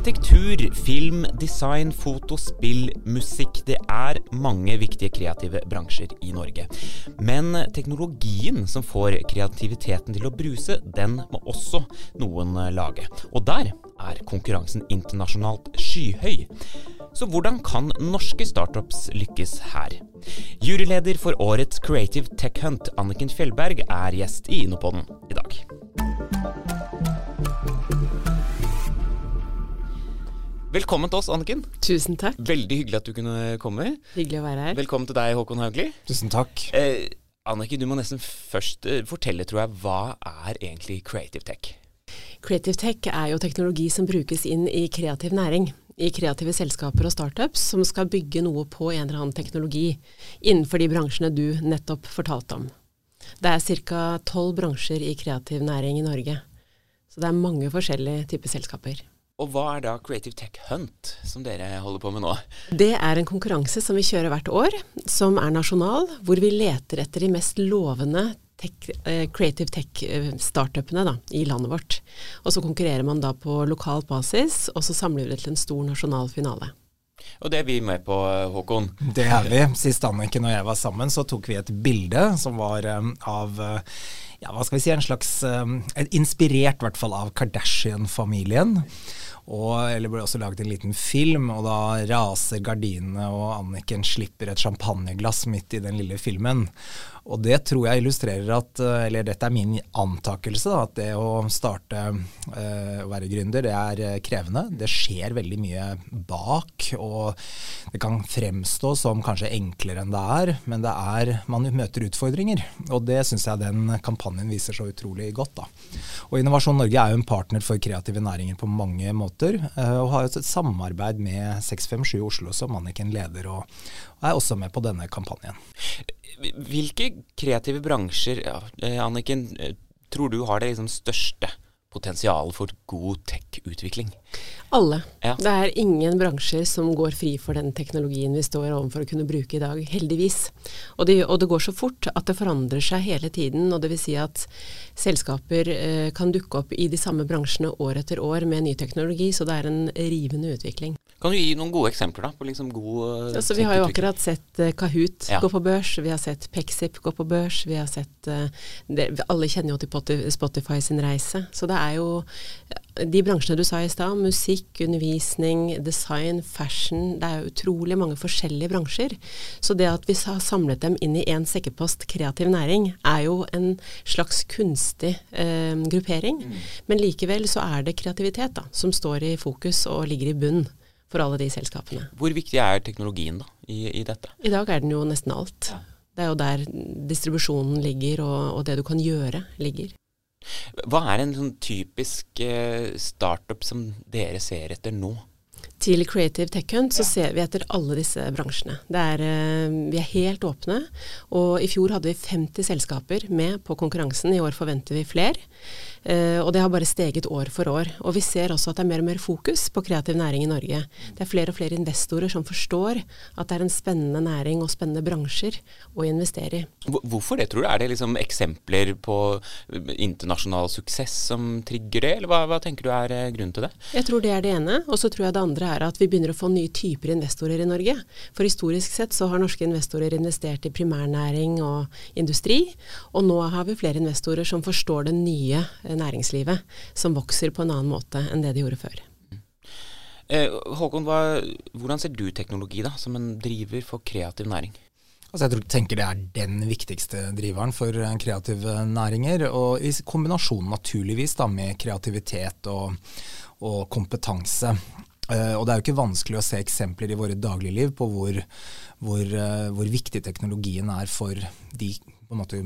Arkitektur, film, design, foto, spill, musikk. Det er mange viktige kreative bransjer i Norge. Men teknologien som får kreativiteten til å bruse, den må også noen lage. Og der er konkurransen internasjonalt skyhøy. Så hvordan kan norske startups lykkes her? Juryleder for årets Creative Tech Hunt, Anniken Fjellberg, er gjest i Innopoden i dag. Velkommen til oss, Anniken. Tusen takk. Veldig hyggelig at du kunne komme. Hyggelig å være her. Velkommen til deg, Håkon Haugli. Tusen takk. Eh, Anniken, du må nesten først eh, fortelle, tror jeg, hva er egentlig Creative Tech? Creative Tech er jo teknologi som brukes inn i kreativ næring. I kreative selskaper og startups som skal bygge noe på en eller annen teknologi innenfor de bransjene du nettopp fortalte om. Det er ca. tolv bransjer i kreativ næring i Norge. Så det er mange forskjellige typer selskaper. Og hva er da Creative Tech Hunt, som dere holder på med nå? Det er en konkurranse som vi kjører hvert år, som er nasjonal, hvor vi leter etter de mest lovende tech, eh, creative tech-startupene i landet vårt. Og så konkurrerer man da på lokal basis, og så samler vi det til en stor nasjonal finale. Og det er vi med på, Håkon. Det er vi. Sist Anniken og jeg var sammen, så tok vi et bilde som var um, av uh, ja, hva skal vi si, en slags um, Inspirert i hvert fall av Kardashian-familien. Og, eller ble også laget en liten film, og da raser gardinene, og Anniken slipper et champagneglass midt i den lille filmen. Og det tror jeg illustrerer at, eh, eller dette er min antakelse, da, at det å starte øh, å være gründer, det er eh, krevende. Det skjer veldig mye bak, og det kan fremstå som kanskje enklere enn det er, men det er, man møter utfordringer. Og det syns jeg den kampanjen viser så utrolig godt. da. Og Innovasjon Norge er jo en partner for kreative næringer på mange måter, og har et samarbeid med 657 Oslo som Anniken leder, og er også med på denne kampanjen. Hvilke kreative bransjer, eh, Anniken, eh, tror du har det liksom største potensialet for god tech-utvikling? Alle. Ja. Det er ingen bransjer som går fri for den teknologien vi står overfor å kunne bruke i dag, heldigvis. Og det, og det går så fort at det forandrer seg hele tiden. og Dvs. Si at selskaper eh, kan dukke opp i de samme bransjene år etter år med ny teknologi, så det er en rivende utvikling. Kan du gi noen gode eksempler da, på liksom god altså, Vi har jo akkurat sett uh, Kahoot ja. gå på børs, vi har sett Pexip gå på børs, vi har sett uh, det, Alle kjenner jo til Spotify sin reise. Så det er jo de bransjene du sa i stad, musikk, undervisning, design, fashion, det er utrolig mange forskjellige bransjer. Så det at vi har samlet dem inn i én sekkepost, kreativ næring, er jo en slags kunstig eh, gruppering. Mm. Men likevel så er det kreativitet da, som står i fokus og ligger i bunn for alle de selskapene. Hvor viktig er teknologien da, i, i dette? I dag er den jo nesten alt. Ja. Det er jo der distribusjonen ligger, og, og det du kan gjøre, ligger. Hva er en sånn typisk eh, startup som dere ser etter nå? Til Creative Tech Hunt så ser vi etter alle disse bransjene. Er, eh, vi er helt åpne. Og i fjor hadde vi 50 selskaper med på konkurransen. I år forventer vi flere. Uh, og det har bare steget år for år. Og vi ser også at det er mer og mer fokus på kreativ næring i Norge. Det er flere og flere investorer som forstår at det er en spennende næring og spennende bransjer å investere i. Hvorfor det, tror du? Er det liksom eksempler på internasjonal suksess som trigger det, eller hva, hva tenker du er eh, grunnen til det? Jeg tror det er det ene. Og så tror jeg det andre er at vi begynner å få nye typer investorer i Norge. For historisk sett så har norske investorer investert i primærnæring og industri, og nå har vi flere investorer som forstår den nye næringslivet, som vokser på en annen måte enn det de gjorde før. Eh, Håkon, hva, hvordan ser du teknologi da, som en driver for kreativ næring? Altså jeg tenker det er den viktigste driveren for eh, kreative næringer. Og i kombinasjon naturligvis da, med kreativitet og, og kompetanse. Uh, og det er jo ikke vanskelig å se eksempler i våre dagligliv på hvor, hvor, hvor viktig teknologien er for de på en måte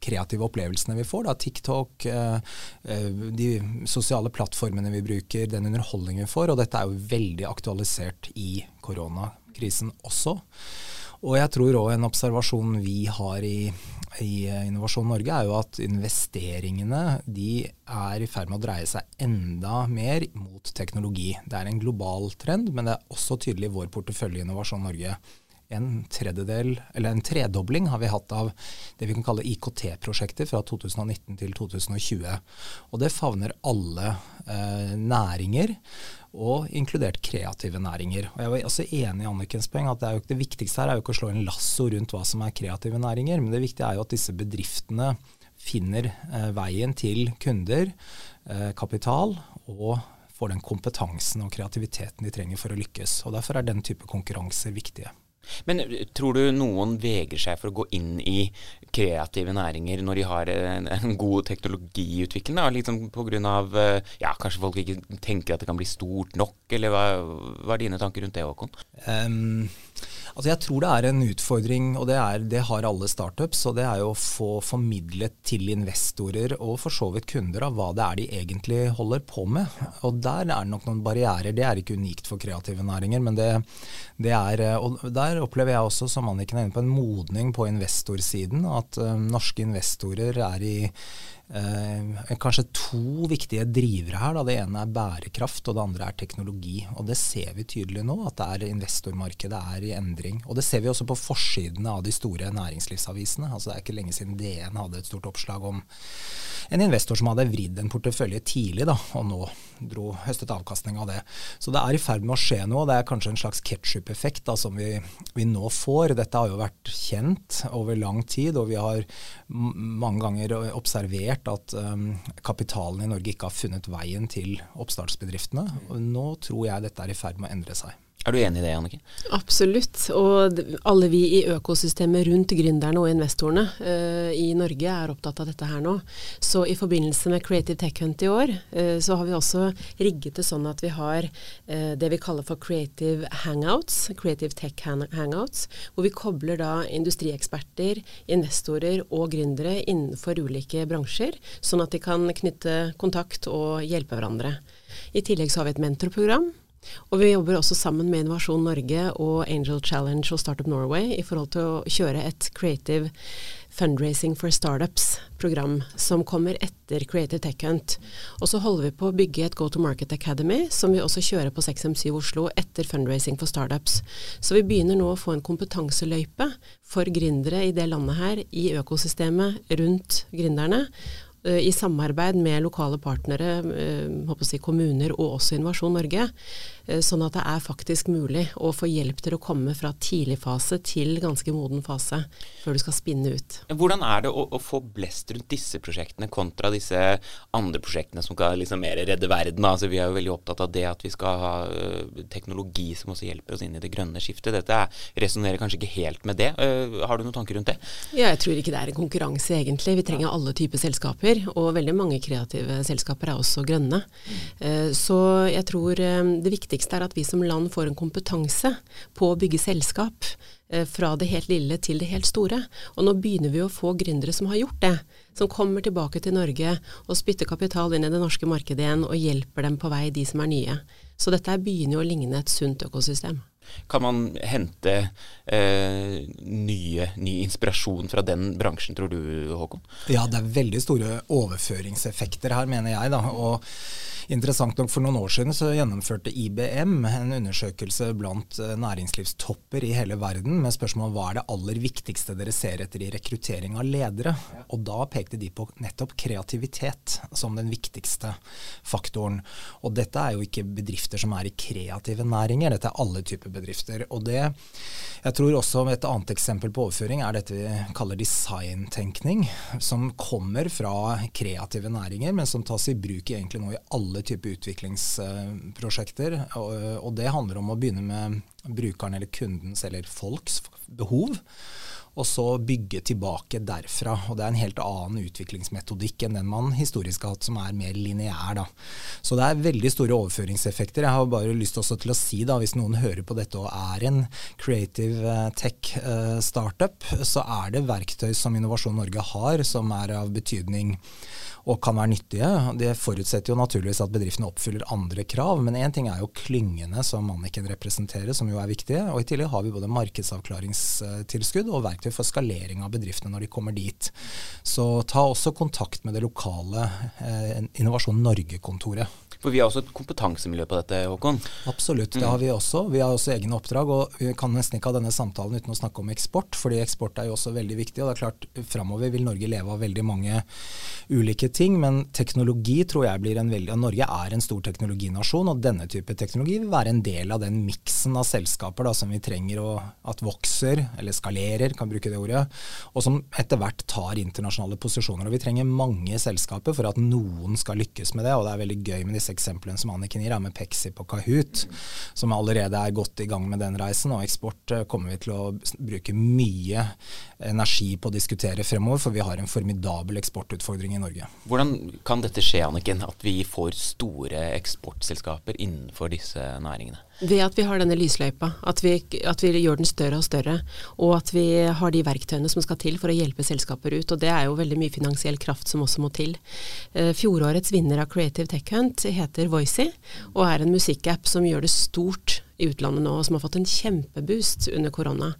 kreative opplevelsene vi får. Da. TikTok, eh, eh, de sosiale plattformene vi bruker, den underholdningen vi får. Og dette er jo veldig aktualisert i koronakrisen også. Og jeg tror òg en observasjon vi har i, i, Innovasjon Norge, er jo at investeringene de er i ferd med å dreie seg enda mer mot teknologi. Det er en global trend, men det er også tydelig i vår portefølje i Innovasjon Norge en tredjedel, eller en tredobling har vi hatt av det vi kan kalle IKT-prosjekter fra 2019 til 2020. Og det favner alle eh, næringer. og inkludert kreative næringer. Og Jeg var også enig i Annikens poeng at det, jo, det viktigste her er jo ikke å slå en lasso rundt hva som er kreative næringer, men det viktige er jo at disse bedriftene finner eh, veien til kunder, eh, kapital og får den kompetansen og kreativiteten de trenger for å lykkes. Og Derfor er den type konkurranser viktige. Men eh, tror du noen vegrer seg for å gå inn i kreative næringer når de har en, en god teknologiutvikling? Da? Liksom Pga. Eh, ja, kanskje folk ikke tenker at det kan bli stort nok, eller hva, hva er dine tanker rundt det, Håkon? Um, Altså jeg tror det er en utfordring, og det, er, det, har alle startups. og Det er å få formidlet til investorer og for så vidt kunder av hva det er de egentlig holder på med. Og Der er det nok noen barrierer. Det er ikke unikt for kreative næringer. men det, det er, og Der opplever jeg også, som Anniken er inne på, en modning på investorsiden. At ø, norske investorer er i eh, kanskje to viktige drivere her. Da. Det ene er bærekraft, og det andre er teknologi. Og Det ser vi tydelig nå, at det er investormarkedet er i endring. Og Det ser vi også på forsidene av de store næringslivsavisene. Altså Det er ikke lenge siden DN hadde et stort oppslag om en investor som hadde vridd en portefølje tidlig, da, og nå dro høstet avkastning av det. Så det er i ferd med å skje noe. Det er kanskje en slags ketsjup-effekt som vi, vi, nå får. Dette har jo vært kjent over lang tid, og vi har mange ganger observert registrert at um, kapitalen i Norge ikke har funnet veien til oppstartsbedriftene. Og nå tror jeg dette er i ferd med å endre seg. Er du enig i det, Annike? Absolutt. Og alle vi i økosystemet rundt gründerne og investorene uh, i Norge er opptatt av dette her nå. Så i forbindelse med Creative Tech Hunt i år, uh, så har vi også rigget det sånn at vi har uh, det vi kaller for Creative Hangouts, Creative Tech Hangouts, hvor vi kobler da industrieksperter, investorer og gründere innenfor ulike bransjer, sånn at de kan knytte kontakt og hjelpe hverandre. I tillegg så har vi et mentorprogram og vi jobber også sammen med Innovasjon Norge og Angel Challenge og Startup Norway i forhold til å kjøre et Creative Fundraising for Startups-program som kommer etter Creative Tech Hunt. Og så holder vi på å bygge et Go to Market Academy som vi også kjører på 6M7 Oslo etter Fundraising for Startups. Så vi begynner nå å få en kompetanseløype for gründere i det landet her, i økosystemet rundt gründerne i samarbeid med lokale partnere, eh, si kommuner og også Innovasjon Norge, eh, sånn at det er faktisk mulig å få hjelp til å komme fra tidlig fase til ganske moden fase før du skal spinne ut. Hvordan er det å, å få blest rundt disse prosjektene kontra disse andre prosjektene som skal liksom mer redde verden? Altså, vi er jo veldig opptatt av det at vi skal ha teknologi som også hjelper oss inn i det grønne skiftet. Dette resonnerer kanskje ikke helt med det. har du noen tanker rundt det? Ja, jeg tror ikke det er en konkurranse egentlig. Vi trenger alle typer selskaper og veldig mange kreative selskaper er også grønne. Mm. Så jeg tror eh, det viktigste er at vi som land får en kompetanse på å bygge selskap. Eh, fra det helt lille til det helt store. Og nå begynner vi å få gründere som har gjort det. Som kommer tilbake til Norge og spytter kapital inn i det norske markedet igjen og hjelper dem på vei, de som er nye. Så dette begynner jo å ligne et sunt økosystem. Kan man hente eh, nye, ny inspirasjon fra den bransjen, tror du Håkon? Ja, det er veldig store overføringseffekter her, mener jeg. da, og Interessant nok For noen år siden så gjennomførte IBM en undersøkelse blant eh, næringslivstopper i hele verden med spørsmål hva er det aller viktigste dere ser etter i rekruttering av ledere. Og Da pekte de på nettopp kreativitet som den viktigste faktoren. Og dette er jo ikke bedrifter som er i kreative næringer, dette er alle typer bedrifter. Og det, jeg tror også Et annet eksempel på overføring er dette vi kaller designtenkning, som kommer fra kreative næringer, men som tas i bruk egentlig nå i alle alle typer utviklingsprosjekter. Og, det handler om å begynne med brukeren eller kundens eller folks behov. Og så bygge tilbake derfra. Og det er en helt annen utviklingsmetodikk enn den man historisk har hatt, som er mer lineær. Så det er veldig store overføringseffekter. Jeg har bare lyst til å si, da, hvis noen hører på dette og er en creative eh, tech eh, så er det verktøy som Innovasjon Norge har, som er av betydning og kan være nyttige. Det forutsetter jo naturligvis at bedriftene oppfyller andre krav, men én ting er jo klyngene som Anniken representerer, som jo er viktige. Og i tillegg har vi både markedsavklaringstilskudd og verktøy for skalering av bedriftene når de kommer dit. Så ta også kontakt med det lokale eh, Innovasjon Norge-kontoret. For vi har også et kompetansemiljø på dette, Håkon? Absolutt, det har vi også. Vi har også egne oppdrag. Og vi kan nesten ikke ha denne samtalen uten å snakke om eksport, fordi eksport er jo også veldig viktig. Og det er klart, framover vil Norge leve av veldig mange ulike ting, men teknologi tror jeg blir en veldig Norge er en stor teknologinasjon, og denne type teknologi vil være en del av den miksen av selskaper da, som vi trenger å, at vokser, eller skalerer, kan bruke det ordet, og som etter hvert tar internasjonale posisjoner. Og Vi trenger mange selskaper for at noen skal lykkes med det. og Det er veldig gøy med disse eksemplene som Anniken gir, med Pexip og Kahoot, som allerede er godt i gang med den reisen. Og eksport eh, kommer vi til å bruke mye energi på å diskutere fremover, for vi har en formidabel eksportutfordring i Norge. Hvordan kan dette skje, Anniken, at vi får store eksportselskaper innenfor disse næringene? Ved at vi har denne lysløypa, at vi, at vi, gjør den større og større. Og at vi har de verktøyene som skal til for å hjelpe selskaper ut. Og det er jo veldig mye finansiell kraft som også må til. Eh, fjorårets vinner av Creative Tech Hunt heter Voicy, og er en musikkapp som gjør det stort i utlandet nå, som har fått en kjempeboost under korona.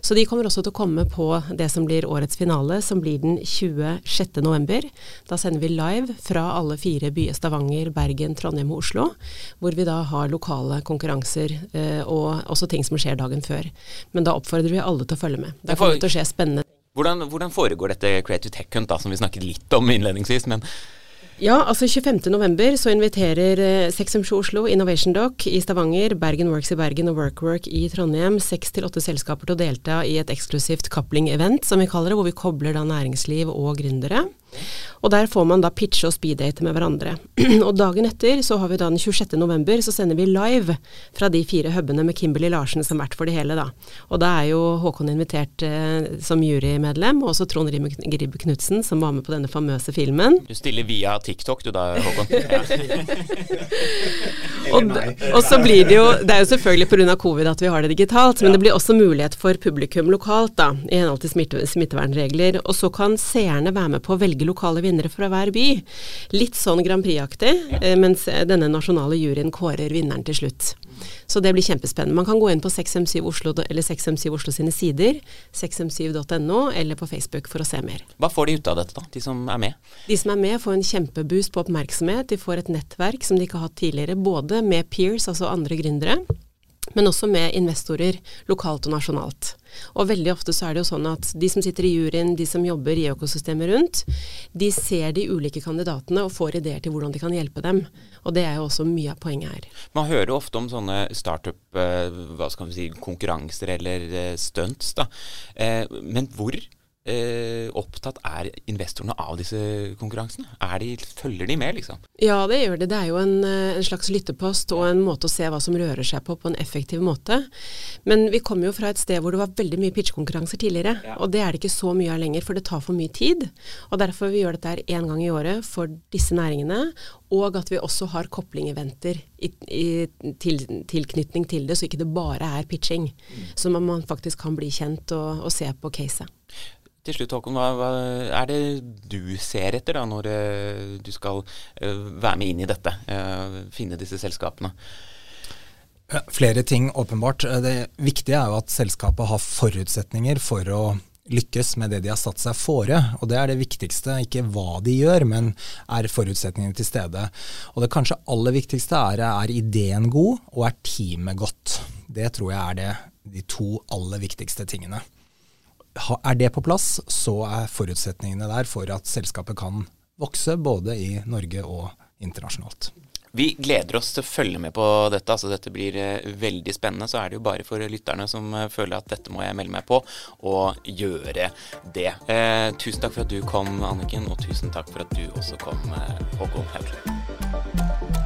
Så de kommer også til å komme på det som blir årets finale, som blir den 26.11. Da sender vi live fra alle fire byer, Stavanger, Bergen, Trondheim og Oslo, hvor vi da har lokale konkurranser eh, og også ting som skjer dagen før. Men da oppfordrer vi alle til å følge med. Det kommer til å skje spennende hvordan, hvordan, foregår dette Creative Tech Hunt, da, som vi snakket litt om innledningsvis? men ja, altså 25.11 så inviterer eh, Sexumsjo Oslo, Innovation Doc i Stavanger, Bergen Works i Bergen og WorkWork i Trondheim seks til åtte selskaper til å delta i et eksklusivt coupling-event, som vi kaller det, hvor vi kobler da næringsliv og gründere. Og der får man da pitche og speeddate med hverandre. og dagen etter, så har vi da den 26. november, så sender vi live fra de fire hubene med Kimberley Larsen som vert for det hele, da. Og da er jo Håkon invitert eh, som jurymedlem, og også Trond-Gribb Knutsen som var med på denne famøse filmen. Du stiller via TikTok du da, Håkon? og, og, så blir det jo Det er jo selvfølgelig pga. covid at vi har det digitalt, men det blir også mulighet for publikum lokalt, da, i henhold til smitte, smittevernregler. Og så kan seerne være med på å velge lokale vinnere fra hver by. Litt sånn Grand Prix-aktig, ja. mens denne nasjonale juryen kårer vinneren til slutt. Så det blir kjempespennende. Man kan gå inn på 6M7 Oslo, eller 6M7 Oslo sine sider, 6m7.no, eller på Facebook for å se mer. Hva får de ut av dette, da, de som er med? De som er med får en kjempeboost på oppmerksomhet. De får et nettverk som de ikke har hatt tidligere, både med peers, altså andre gründere, men også med investorer lokalt og nasjonalt. Og veldig ofte så er det jo sånn at de som sitter i juryen, de som jobber i økosystemet rundt, de ser de ulike kandidatene og får ideer til hvordan de kan hjelpe dem. Og det er jo også mye av poenget her. Man hører ofte om sånne startup, eh, hva skal vi si, konkurranser eller eh, stunts, da. Eh, men hvor eh, opptatt er investorene av disse konkurransene? De, følger de med, liksom? Ja, det gjør de. Det er jo en, eh, en, slags lyttepost og en måte å se hva som rører seg på på en effektiv måte. Men vi kommer jo fra et sted hvor det var veldig mye pitchkonkurranser tidligere. Ja. Og det er det ikke så mye av lenger, for det tar for mye tid. Og derfor vi gjør dette her én gang i året for disse næringene. Og at vi også har koplingeventer i, i til, tilknytning til det, så ikke det bare er pitching. Mm. Så man, man, faktisk kan bli kjent og, og se på caset. Til slutt, Håkon, hva, hva, er det du ser etter da, når uh, du skal uh, være med inn i dette? Uh, finne disse selskapene? Flere ting, åpenbart. Det viktige er jo at selskapet har forutsetninger for å lykkes med det de har satt seg fore. Og det er det viktigste, ikke hva de gjør, men er forutsetningene til stede. Og det kanskje aller viktigste er er ideen god, og er teamet godt. Det tror jeg er det, de to aller viktigste tingene er det på plass, så er forutsetningene der for at selskapet kan vokse både i Norge og internasjonalt. Vi gleder oss til å følge med på dette. altså Dette blir eh, veldig spennende. Så er det jo bare for lytterne som eh, føler at dette må jeg melde meg på, og gjøre det. Eh, tusen takk for at du kom, Anniken, og tusen takk for at du også kom, eh, Håkon Hauglie.